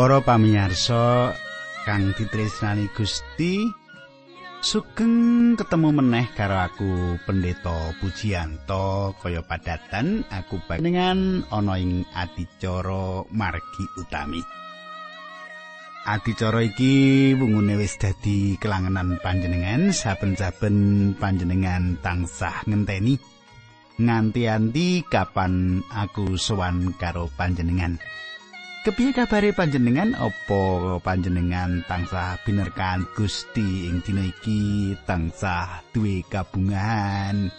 Para pamirsa kang ditresnani Gusti, sugeng ketemu meneh karo aku Pendeta Pujiyanto kaya padatan aku panjenengan ana ing adicara margi utami. Adicara iki wungune wis dadi kelangenan panjenengan saben-saben panjenengan tansah ngenteni nganti-anti kapan aku sowan karo panjenengan. Kepiye kabare panjenengan? Apa panjenengan tansah binerkan Gusti ing dina iki tansah duwe kabungahan?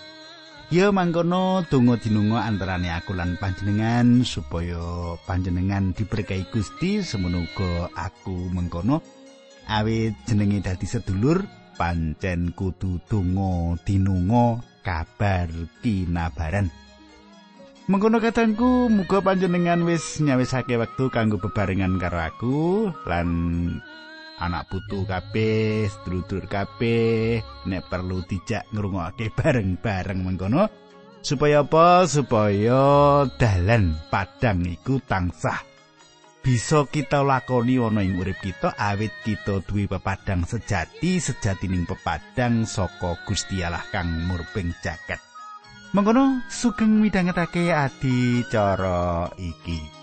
Ya mangkono donga dinunga antarane aku lan panjenengan supaya panjenengan diberkahi Gusti semono aku mengkono awit jenenge dadi sedulur pancen kudu donga dinunga kabar kinabaran. Mengkono katangku, muga panjenengan wis nyawisake wektu kanggo bebarengan karo aku lan anak putu kabeh, sedulur kabeh nek perlu dijak ngrungokake bareng-bareng mengkono supaya apa? Supaya dalan padang iku tansah bisa kita lakoni ana ing urip kita awit kita duwe pepadang sejati sejatining pepadang saka Gusti Allah kang murping jagat. Mengkono sugeng midhangetake adicara iki.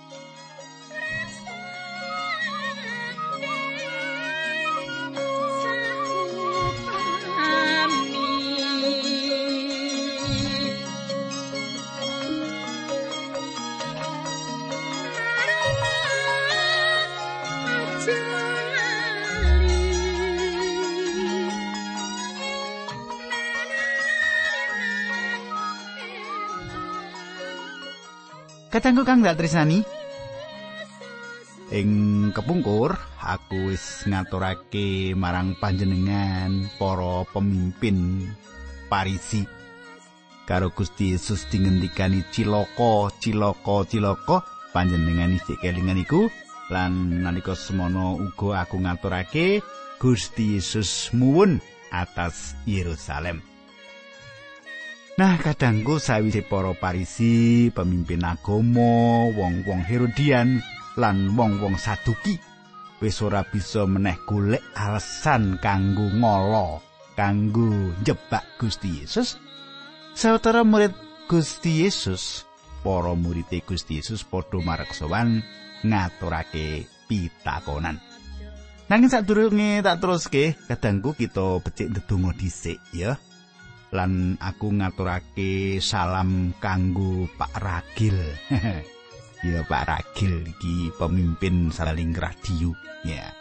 Katanggu kang dak tresnani. Ing kepungkur aku wis ngaturake marang panjenengan para pemimpin Parisi karo Gusti Yesus dingendikani ciloko ciloko ciloko panjenengan isih kelingan iku lan nalika semono uga aku ngaturake Gusti Yesus muwun atas Yerusalem. Nah, kadangku sawise para parisi, pemimpin agama, wong-wong Herodian lan wong-wong Saduki wis ora bisa meneh golek alasan kanggo ngolo, kanggo jebak Gusti Yesus. Sawetara murid Gusti Yesus, para murid Gusti Yesus padha mareksawan ngaturake pitakonan. Nanging sadurunge tak teruske, kadangku kita becik ndedonga dhisik ya. Lan aku ngaturake salam kanggo Pak Ragil. ya Pak Ragil iki pemimpin saling radio ya.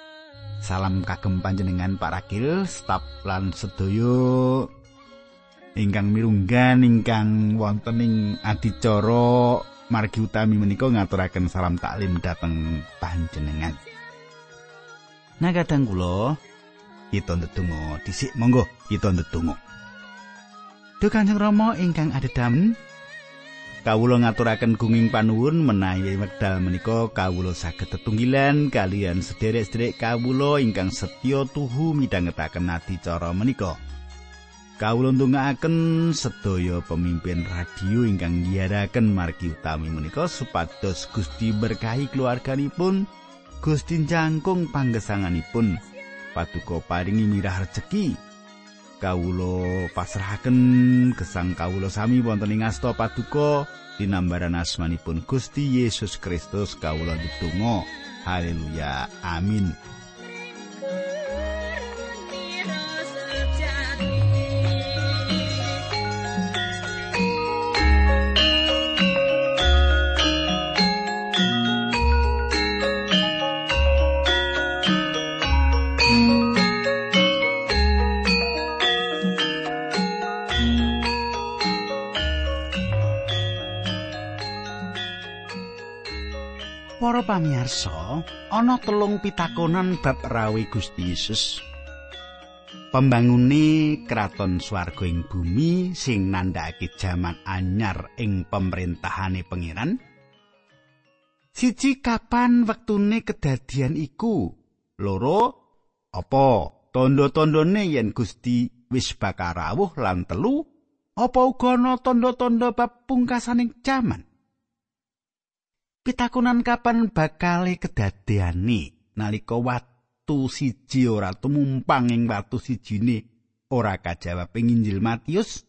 Salam kagem panjenengan Pak Ragil, staf lan sedaya ingkang mirunggan ingkang wonten ing adicara margi utami menika ngaturaken salam taklim dhateng panjenengan. Nah kadang kula kita ndedonga dhisik monggo kita ndedonga. Duh Kanjeng Rama ingkang adhedhamen kawula ngaturaken gunging panuwun menawi wekdal menika kawula saged tetunggilan kalian sederek-sederek kawula ingkang setya tuhu midhangetaken adicara menika. Kawula ndongaaken sedaya pemimpin radio ingkang nyiaraken margi utami menika supados Gusti berkahi keluarganipun, Gusti jangkung panggesanganipun, paduka paringi mirah rejeki kawula pasrahaken. Gesang kawula sami wonten ing asta paduka. Dinambaran asmanipun Gusti Yesus Kristus kawula ditunggu haleluya. Amin pamirsa, ana telung pitakonan bab rawi Gusti Yesus. Pembangune kraton swarga ing bumi sing nandhakake jaman anyar ing pemerintahanne pangeran. Siji kapan wektune kedadian iku? Loro apa tanda-tandane yen Gusti wis bakal rawuh lan telu? Apa uga ana tanda-tanda bab pungkasaning jaman? Pitakonan kapan bakal kedadeane nalika watu siji ora tumumpang ing watu sijine ora kajawab ing Injil Matius?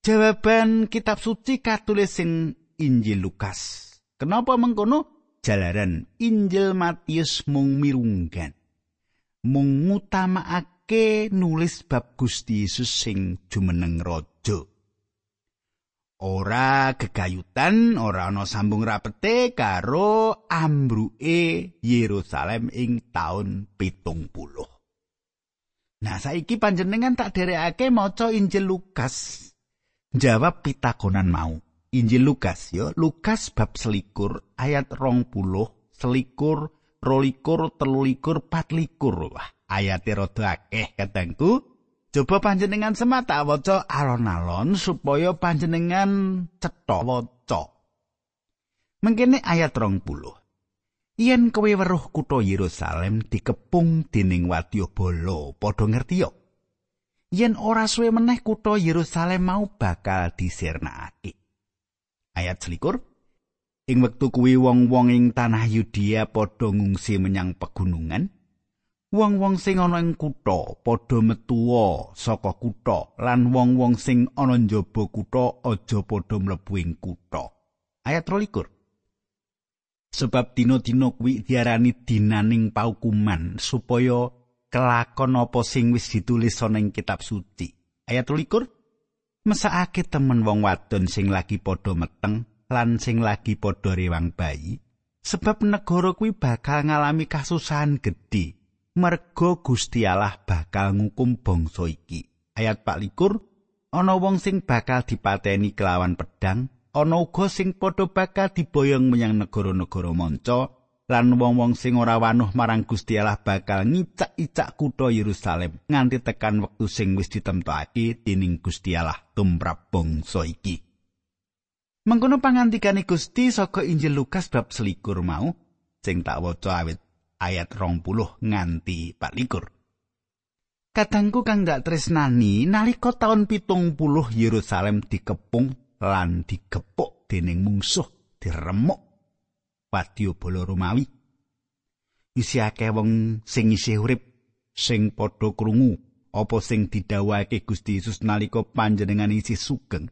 Jawaban kitab suci katulis ing Injil Lukas. Kenapa mengkono? Jalaran Injil Matius mung mirunggan. Mung ngutamakake nulis bab Gusti Yesus sing jumeneng raja. Ora gegayutan ora ana sambung rapete karo ambruke Yerusalem ing taun pitung puluh. Nah saiki panjenengan tak derekake maca Injil Lukas. Jawab pitakonan mau. Injil Lukas ya, Lukas bab selikur ayat rong puluh, selikur, rolikur, telulikur, patlikur. Wah, ayatnya rada akeh katangku. Coba panjenengan semata waca alon-alon supaya panjenengan cetha waca. Mengkene ayat 20. Yen kowe weruh kutha Yerusalem dikepung dening wadya bala, padha ngerti yo. Yen ora suwe meneh kutha Yerusalem mau bakal disirnakake. Ayat selikur. Ing wektu kuwi wong-wong ing tanah Yudea padha ngungsi menyang pegunungan, wong-wong sing ana ing kutha padha metuwa saka kutha lan wong-wong sing ana njaba kutha aja padha mlebu ing kutha. Ayat 23 sebab dina-dina kuwi diarani dinaning paukuman supaya kelakon apa sing wis ditulis ana ing kitab suci. Ayat 23 mesakake temen wong wadon sing lagi padha meteng lan sing lagi padha rewang bayi sebab negara kuwi bakal ngalami kasusahan gedhe merga Gusti Allah bakal ngukum bangsa iki. Ayat 24 ana wong sing bakal dipateni kelawan pedang, ana uga sing padha bakal diboyong menyang negara-negara manca lan wong-wong sing ora wanuh marang Gusti Allah bakal ngicak-icak kutha Yerusalem nganti tekan wektu sing wis ditemtokake dening Gusti Allah tumrap bangsa iki. Mengkono pangandikane Gusti saka Injil Lukas bab selikur mau sing tak waca awit ayat rong puluh nganti palikur. Kadangku kang gak tresnani nalika taun pitung puluh Yerusalem dikepung lan digepuk dening mungsuh diremuk wadya bala Romawi. Isi akeh wong sing isih urip sing padha krungu apa sing didhawuhake Gusti Yesus nalika panjenengan isih sugeng.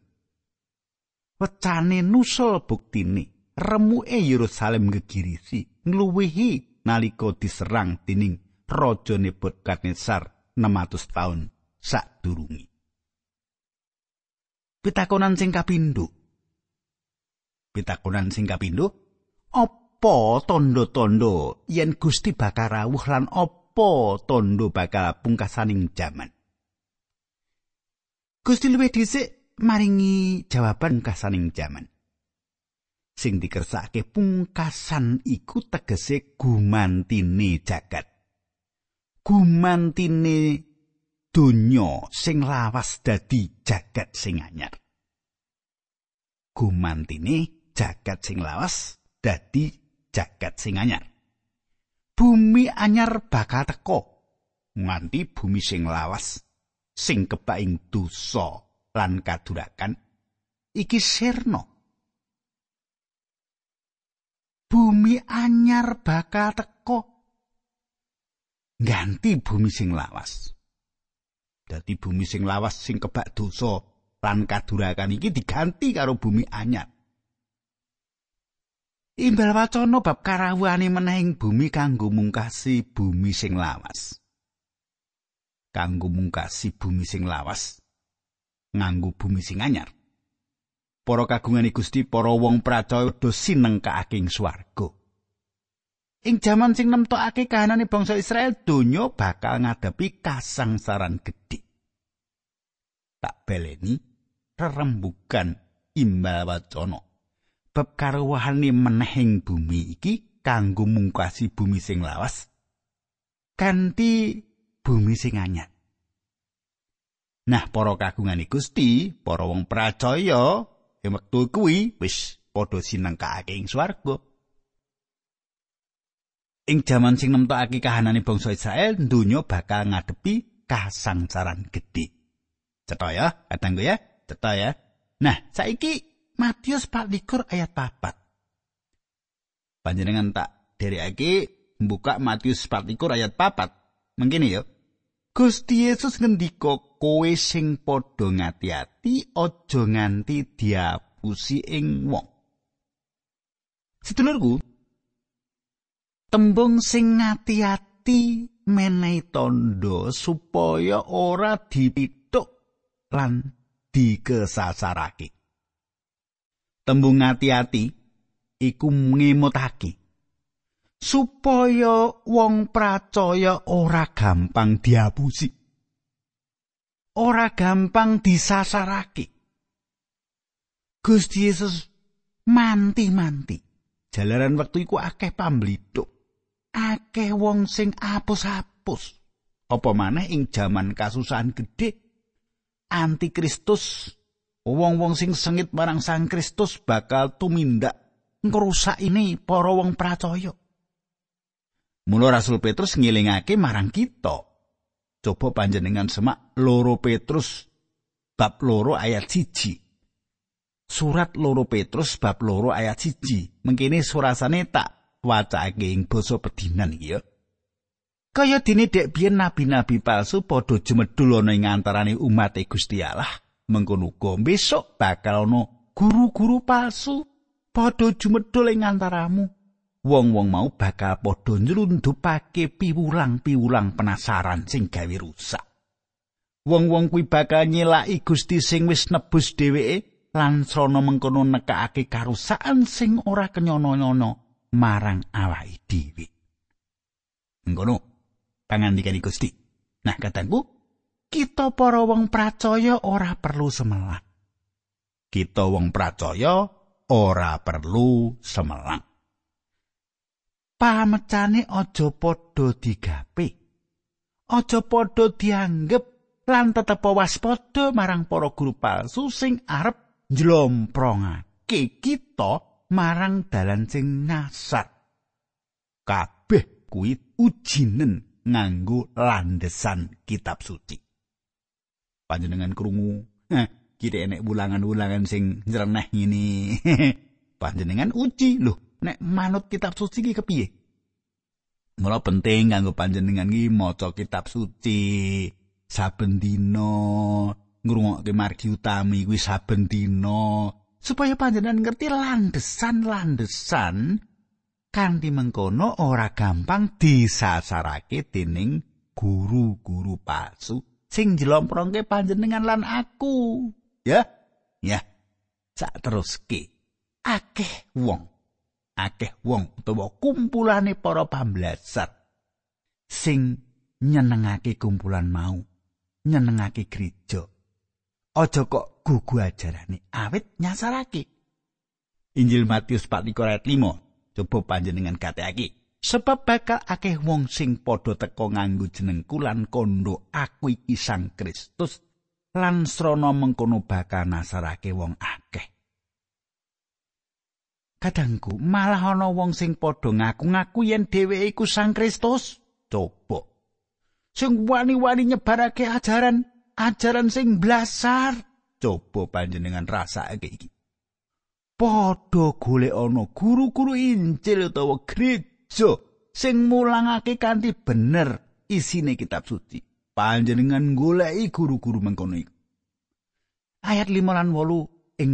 Wecane nusul buktine remuke Yerusalem gegirisi ngluwihi nalika diserang dening raja Nebukadnezar 600 taun sadurunge. Pitakonan sing kapindho. Pitakonan sing kapindho, apa tondo-tondo yen Gusti bakal rawuh lan apa tondo bakal pungkasaning jaman? Gusti luwih dhisik maringi jawaban pungkasaning jaman. Sing dikersake pungkasan iku tegese gumantine jagat. Gumantine donya sing lawas dadi jagat sing anyar. Gumantine jagat sing lawas dadi jagat sing anyar. Bumi anyar bakal teko nganti bumi sing lawas sing kebaing dosa lan kadurakan. Iki sirna bumi anyar bakal teko ganti bumi sing lawas dadi bumi sing lawas sing kebak dosa lan kadurakan iki diganti karo bumi anyar Imbal wacana bab karawuhane menehing bumi kanggo mungkasi bumi sing lawas. Kanggo mungkasi bumi sing lawas nganggo bumi sing anyar. Para kagungane Gusti para wong pracaya do sinengkake ing swarga. Ing jaman sing nemtokake kahanane bangsa Israel, donya bakal ngadepi kasangsaran gedhe. Tak beleni rerembugan imbal wacana. Bab karuwahane menehing bumi iki kanggo mungkasi bumi sing lawas kanthi bumi sing anyar. Nah, para kagungane Gusti, para wong pracaya ing wektu kuwi wis padha sinengkake ing swarga. Ing jaman sing nemtokake kahanane bangsa Israel, donya bakal ngadepi kasangsaran gedhe. Cetha ya, kadangku ya, cetha ya. Nah, saiki Matius 24 ayat 4. Panjenengan tak derekake buka Matius 4 ayat 4. Mengkene ya. Gusti Yesus ngendika kowe sing padha ngati-ati aja nganti diapusi ing wong. Sedulurku, tembung sing ngati-ati menehi tondo supaya ora dipituk lan dikesasarake. Tembung ngati-ati iku ngemutake supaya wong pracaya ora gampang diapusi. Ora gampang disasarake. Gusti Yesus manti-manti. Jalaran wektu iku akeh pamblithuk. Akeh wong sing apus-apus. Apa maneh ing jaman kasusahan gedhe antikristus wong-wong sing sengit marang Sang Kristus bakal tumindak ngrusak ini para wong percaya. Mula Rasul Petrus ngilingake marang kita. Coba panjenengan semak loro Petrus bab loro ayat siji. Surat loro Petrus bab loro ayat siji. Mengkini surasane tak wacake ing basa pedinan ya. Kaya dene dek biyen nabi-nabi palsu padha jemedul ana ing antaraning umat Gusti Allah. Mengkono uga besok bakal ana guru-guru palsu padha jumedhul ing antaramu. Wong-wong mau bakal padha nylundupake piwulang-piwulang penasaran sing gawe rusak. Wong-wong kuwi bakal nyelaki Gusti sing wis nebus dheweke lan srana mengkono nekake karusakan sing ora kenyono-nyono marang awake dhewe. Mengkono pangandikane Gusti. Nah, kataku, kita para wong pracaya ora perlu semelang. Kita wong pracaya ora perlu semelang. Pamecane aja padha digape. Aja padha dianggep lan tetep waspada marang para guru palsu sing arep njlomprongake kita marang dalan sing nyasar. Kabeh kuwi ujinen nganggo landesan kitab suci. Panjenengan krungu, kira enek wulangan-wulangan sing nyereneh ngene. Panjenengan uji lho, nek manut kitab suci ki kepiye? Mula penting kanggo panjenengan iki maca kitab suci saben dina, ngrungokke margi utami kuwi saben dina supaya panjenengan ngerti landesan-landesan kanthi mengkono ora gampang disasarake dening guru-guru palsu sing jlomprongke panjenengan lan aku. Ya, ya. Sak teruske akeh wong akeh wong utawa kumpulane para pambelajar sing nyenengake kumpulan mau nyenengake gereja. Aja kok gugu ajarane awit nyasarake. Injil Matius 4 ayat 5 coba panjenengan kateake sebab bakal akeh wong sing padha teka nganggo jenengku lan kondo aku iki Sang Kristus lan srana mengkono bakal nasarake wong akeh. Kadangku malah ana wong sing padha ngaku-ngaku yen dheweke iku Sang Kristus. Coba. Sing wani-wani nyebarake ajaran, ajaran sing blasar. Coba panjenengan rasake iki. Padha golek ana guru-guru Injil utawa gereja sing mulangake kanthi bener isine kitab suci. panjenengan goleki guru-guru mengkono iku. Ayat 5 lan 8 ing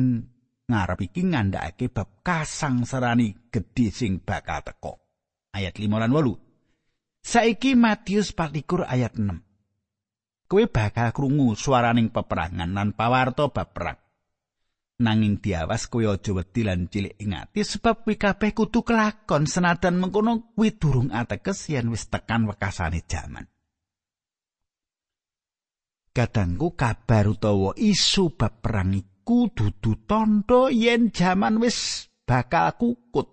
ngarep iki ngandhakake bab kasangsarani gedhe sing bakal teko. Ayat 5 lan 8. Saiki Matius 24 ayat 6. Kowe bakal krungu swaraning peperangan lan pawarto bab perang. Nanging diawas kowe aja wedi lan cilik ing ati sebab kuwi kabeh kudu kelakon senadan mengkono kuwi durung ateges yen wis tekan wekasane jaman. kadangku kabar utawa isu bab perang iku dudu tandha yen jaman wis bakal kukut.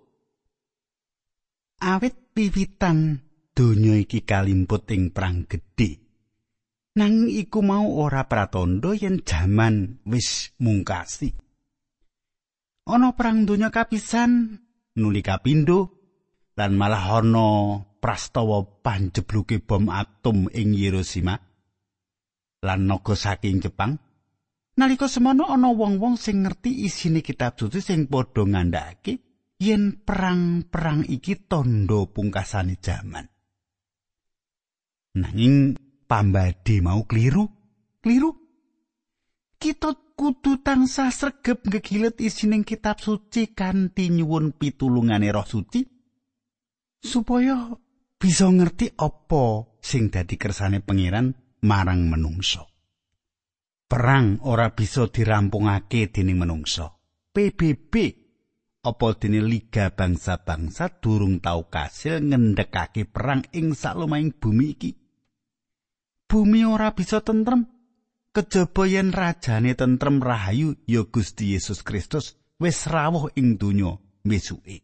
Awit piwitan donya iki kalimput ing perang gedhe. Nang iku mau ora pratandha yen jaman wis mungkasi. Ana perang donya kapisan nuli kapindo lan malah ana prastawa panjebluke bom atom ing Hiroshima. lan naga saking Jepang. Nalika semono ana wong-wong sing ngerti isine kitab suci sing padha ngandhakake yen perang-perang iki tondo pungkasane jaman. Nanging pambadi mau kliru, kliru. Kita kudu tansah sregep ngegilet isining kitab suci kanthi nyuwun pitulungane Roh Suci supaya bisa ngerti apa sing dadi kersane pangeran marang menungso. Perang ora bisa dirampungake dening menungso. PBB apa dene Liga Bangsa-Bangsa durung tau kasil ngendhekake perang ing salumahing bumi iki. Bumi ora bisa tentrem kejaba yen rajane tentrem rahayu ya Gusti Yesus Kristus wis rawuh ing donya mesuke.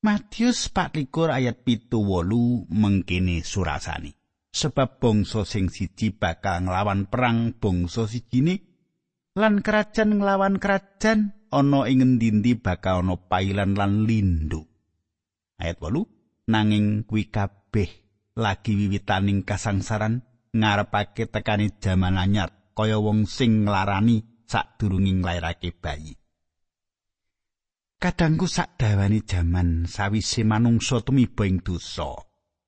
Matius 24 ayat pitu wolu mengkini surasani. Sebab bangsa sing siji bakal nglawan perang bangsa sijine lan kerajaan nglawan kerajaan ana ing ngendi bakal ana pailan lan lindu. Ayat 8 nanging kuwi kabeh lagi wiwitaning kasangsaran ngarepake tekani jaman anyar kaya wong sing nglarani sadurunge nglairake bayi. Kadangku sak dawane jaman sawise manungsa tumiba ing dosa,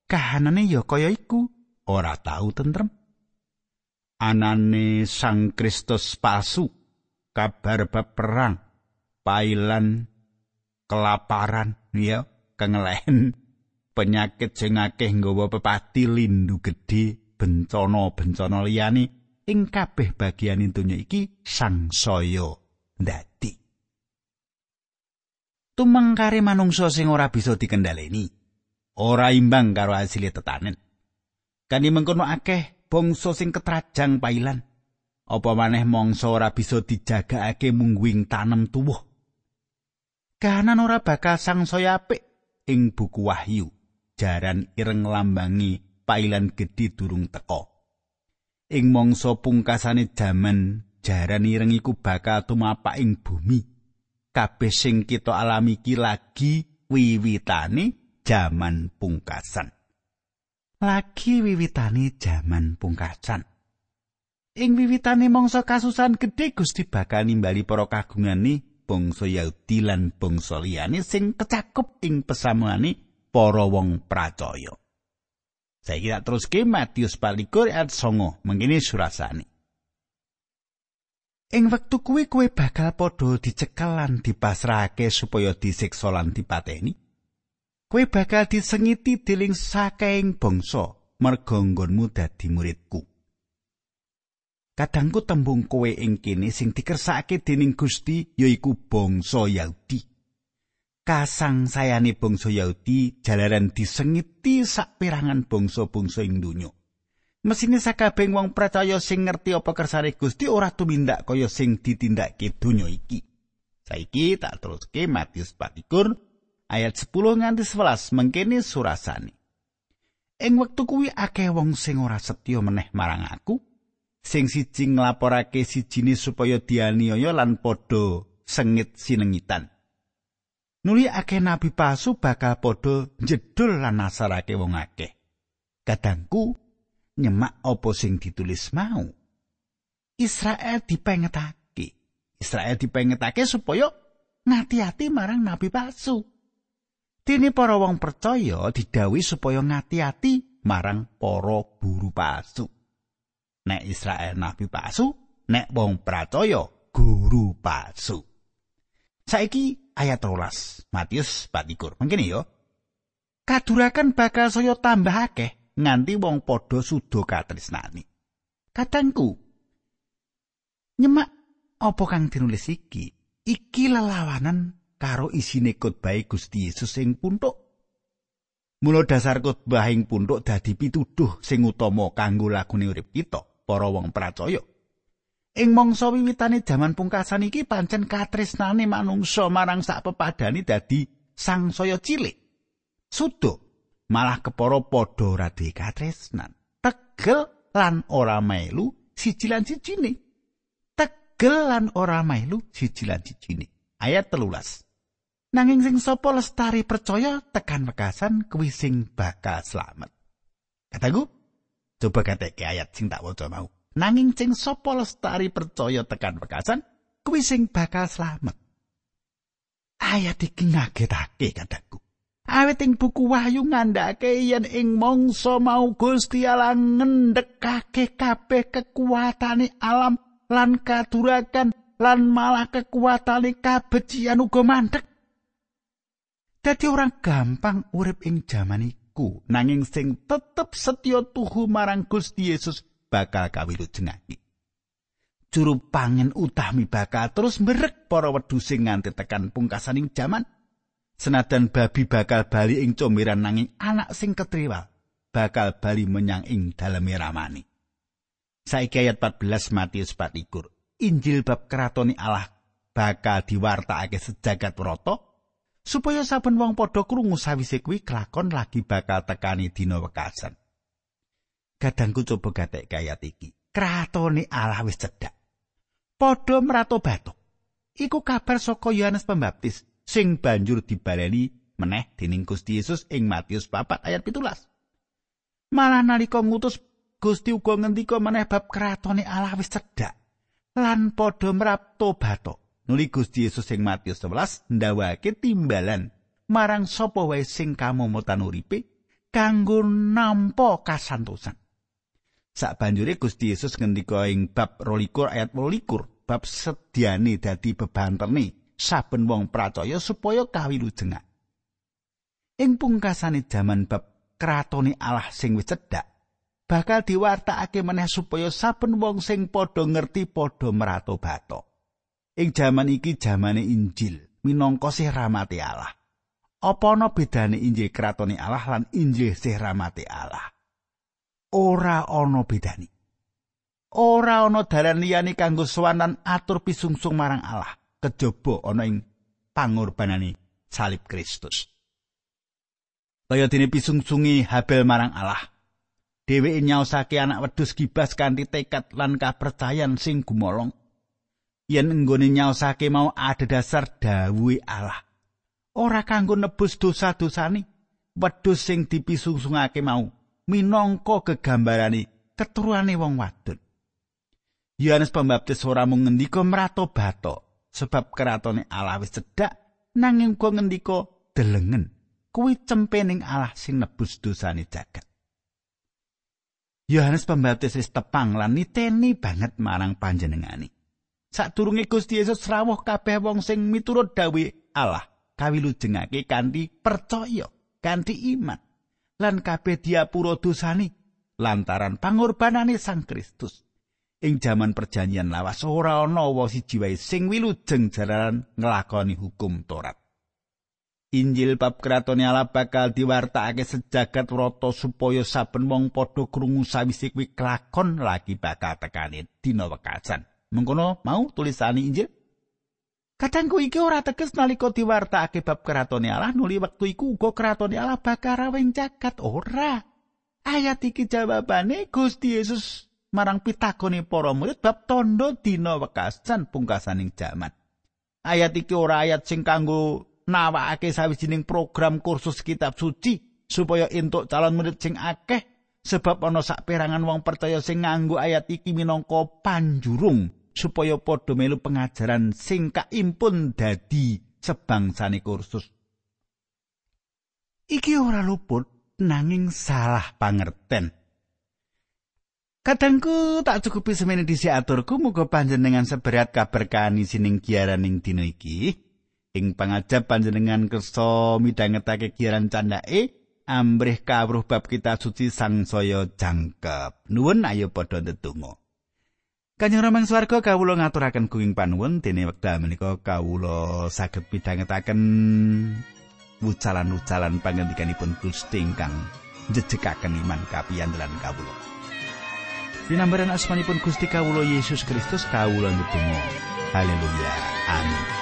kahanane ya kaya iku ora tau tentrem. Anane Sang Kristus palsu, kabar bab perang, pailan, kelaparan, ya, kengelen, penyakit sing akeh nggawa pepati lindu gedhe bencana-bencana liyane ing kabeh bagian donya iki sangsaya ndadi tumengkare manungsa sing ora bisa dikendhaleni ora imbang karo asile tetanen kani mengkono akeh bangsa sing ketrajang pailan apa maneh mangsa ora bisa dijagakake mungguing tanem tuwuh kahanan ora bakal sangsaya apik ing buku wahyu jaran ireng lambangi pailan gedhi durung teka. Ing mangsa pungkasane jaman jaran ireng iku bakal tumapak ing bumi. Kabeh sing kita alami iki lagi wiwitane jaman pungkasan. Lagi wiwitane jaman pungkasan. Ing wiwitane mangsa kasusan gedhe Gusti bakal nimbali para kagungane bangsa Yahudi lan bangsa liyane sing kecakup ing pesamuane para wong pracaya. Saiki tak teruske Matius 24 ayat 9 mengkini surasane. Ing wektu kuwi kowe bakal padha dicekel lan dipasrahake supaya disiksa lan dipateni. Kowe bakal disengiti deling saking bangsa merga nggonmu dadi muridku. Kadangku tembung kowe ing kene sing dikersakake dening Gusti yaiku bangsa Yahudi. kasang sayane bangsa Yahudi jalaran disengiti saperangan bangsa-bangsa ing donya. Mesine sakabeng wong percaya sing ngerti apa kersane Gusti ora tumindak kaya sing ditindakake donya iki. Saiki tak teruske Matius 24 ayat 10 nganti 11 mengkene surasane. Ing wektu kuwi akeh wong sing ora setya meneh marang aku, sing siji nglaporake sijine supaya dianiaya lan padha sengit sinengitan. nuli akeh nabi palsu bakal padha jedul lan nasarake wong akeh. Kadangku nyemak apa sing ditulis mau. Israel dipengetake. Israel dipengetake supaya ngati-ati marang nabi palsu. Dene para wong percaya didawi supaya ngati-ati marang para guru palsu. Nek Israel nabi palsu, nek wong percaya guru palsu. Saiki ayat rolas Matius 24 mungkin yo kadurakan bakal saya tambah akeh nganti wong padha sudo katresnani katangku nyemak apa kang dinulis iki iki lelawanan karo isine khotbah Gusti Yesus sing puntuk Mula dasar khotbah ing puntuk dadi pituduh sing utama kanggo lagune urip kita para wong percaya Ing mangsa wiwitane jaman pungkasan iki pancen katresnane manungsa marang sak pepadane dadi sangsaya cilik. Sudo malah kepara padha ora duwe katresnan. Tegel lan ora melu siji lan sijine. Tegel lan ora melu siji lan sijine. Ayat telulas. Nanging sing sapa lestari percaya tekan wekasan kuwi sing bakal slamet. Kataku, coba kateke ayat sing tak waca mau. nanging sing sapa lestari percaya tekan wekasan kuwi sing bakal slamet ayat iki ngagetake kataku awit ing buku wahyu ngandhake yen ing mangsa mau Gusti Allah ngendhekake kabeh kekuatane alam lan kadurakan lan malah kekuatane kabecian uga mandek dadi orang gampang urip ing jaman iku. Nanging sing tetep setya tuhu marang Gusti Yesus bakal kawilujengake juru pangen utami bakal terus merek para wedhus sing nganti tekan pungkasaning jaman. Senadan babi bakal bali ing comberan nanging anak sing ketriwal bakal bali menyang ing daleme ramani. Saiki ayat 14 Matius 4 Injil bab kratone Allah bakal diwartakake sejagat rata supaya saben wong padha krungu sawise kuwi kelakon lagi bakal tekani dina wekasan kadangku coba gatek kayat iki kratone Allah wis cedhak padha mrato batok. Iku kabar saka Yohanes Pembaptis sing banjur dibaleni meneh dening Gusti Yesus ing Matius 4 ayat 17. Malah nalika ngutus Gusti uga ngendika meneh bab kratone Allah wis cedhak lan padha mrato batok. Nuli Gusti Yesus ing Matius 11 ndawake timbalan marang sapa wae sing kamomotan uripe kanggo nampa kasantosan. Sak banjure Gusti Yesus ngendika ing bab 22 ayat 22 bab sediane dadi bebantene saben wong percaya supaya kawilujengak. Ing pungkasane jaman bab kratone Allah sing wis cedhak bakal diwartakake meneh supaya saben wong sing padha ngerti padha merato bato. Ing jaman iki jamane Injil minangka sih rahmati Allah. Apa ana bedane Injil kratone Allah lan Injil sih rahmati Allah? Ora ana bedane. ora ana dalan liyane kanggo sowanan atur pisungsung marang Allah kejaba ana ing pangorbanane salib Kristus. Kaya dene pisungsungi Habel marang Allah. Dheweke nyaosake anak wedhus gibas kanthi tekad lan kapercayan sing gumolong. Yen nggone nyaosake mau ada dasar dawuhe Allah. Ora kanggo nebus dosa-dosane, wedhus sing dipisungsungake mau minangka gegambarane keturunane wong wadon. Yohanes Pembaptis ora mung ngendika mrato bato sebab keratone Allah wis cedhak nanging uga ngendika delengen kuwi cempening Allah sing nebus dosane jagat. Yohanes Pembaptis wis tepang lan niteni banget marang panjenengane. Sadurunge Gusti Yesus rawuh kabeh wong sing miturut dawuh Allah kawilujengake kanthi percaya, kanthi iman lan kabeh diapura dosane lantaran pangorbanane Sang Kristus. ing jaman perjanjian lawas ora ana wa siji wae sing wilujeng jararan nglakoni hukum Torat. Injil bab kratone Allah bakal diwartakake sejagat rata supaya saben wong padha krungu sawise kuwi kelakon lagi bakal tekane dina wekasan. Mengkono mau tulisane Injil? Kadangku iki ora teges nalika diwartakake bab kratone Allah nuli wektu iku uga kratone Allah bakal rawing jagat ora. Ayat iki jawabane Gusti Yesus marang pitakone para murid bab tondo dina wekasan pungkasaning jaman. Ayat iki ora ayat sing kanggo nawakake sawijining program kursus kitab suci supaya entuk calon murid sing akeh sebab ana saperangan wong percaya sing nganggo ayat iki minangka panjurung supaya padha melu pengajaran sing kaimpun dadi sebangsane kursus. Iki ora luput nanging salah pangerten. Kadangku tak cukupi semene disi aturku muga panjenengan seberat kaberkahan isining giaraning dina iki. Ing pangajab panjenengan kersa midhangetake giaran candake ambrih kawruh bab kita suci sang saya jangkep. Nuwun ayo padha ndedonga. Kanjeng Rama swarga kawula ngaturaken kuing panuwun dene wekdal menika kawula saged midhangetaken wucalan-wucalan pangandikanipun Gusti ingkang njejekaken iman kapiyandelan kawula. Dinambaran asmanipun Gusti Kawulo Yesus Kristus kawula ndedonga. Haleluya. Amin.